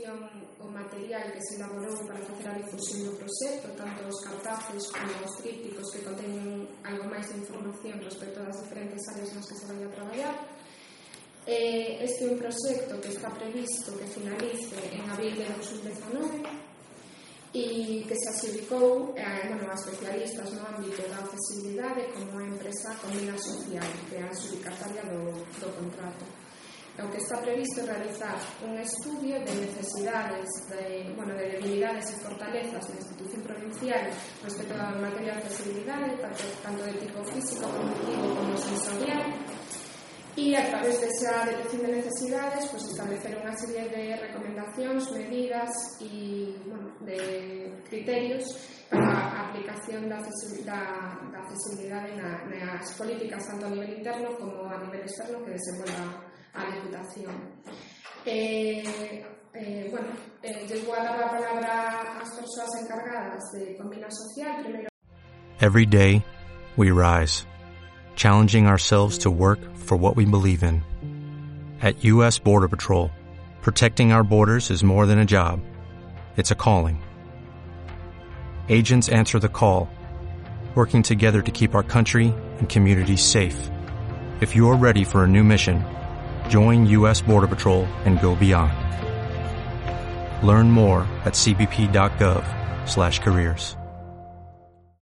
producción, o material que se elaborou para facer a difusión do proxecto, tanto os cartaces como os trípticos que conteñen algo máis de información respecto das diferentes áreas nas que se vai a traballar. Eh, este é un proxecto que está previsto que finalice en abril de 2019 e que se adjudicou eh, bueno, a especialistas no ámbito da accesibilidade como a empresa Comida Social, que é a adjudicataria do, do contrato. E o que está previsto realizar un estudio de necesidades, de, bueno, de debilidades e fortalezas da institución provincial respecto a materia de accesibilidade, tanto, de tipo físico, cognitivo como sensorial, e a través desa detección de necesidades pues, establecer unha serie de recomendacións, medidas e bueno, de criterios para aplicación da accesibilidade, da, da accesibilidade na, nas políticas tanto a nivel interno como a nivel externo que desenvolva a Diputación. Eh, eh, bueno, eh, llego a dar a palabra ás persoas encargadas de Combina Social. Primeiro... Every day, we rise, challenging ourselves to work for what we believe in. At U.S. Border Patrol, protecting our borders is more than a job, it's a calling. Agents answer the call, working together to keep our country and communities safe. If you're ready for a new mission, join U.S. Border Patrol and go beyond. Learn more at cbp.gov/careers.